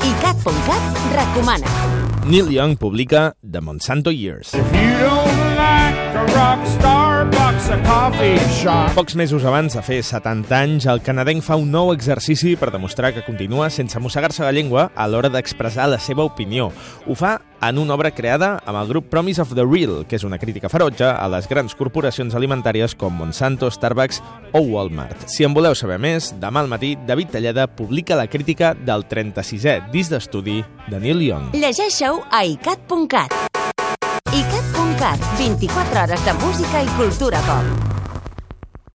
ICAT.cat recomana. Neil Young publica The Monsanto Years. If you don't like Pocs mesos abans de fer 70 anys, el canadenc fa un nou exercici per demostrar que continua sense mossegar-se la llengua a l'hora d'expressar la seva opinió. Ho fa en una obra creada amb el grup Promise of the Real, que és una crítica ferotge a les grans corporacions alimentàries com Monsanto, Starbucks o Walmart. Si en voleu saber més, demà al matí David Talleda publica la crítica del 36è disc d'estudi de Neil Young. Llegeixeu a icat.cat. icat.cat, 24 hores de música i cultura pop.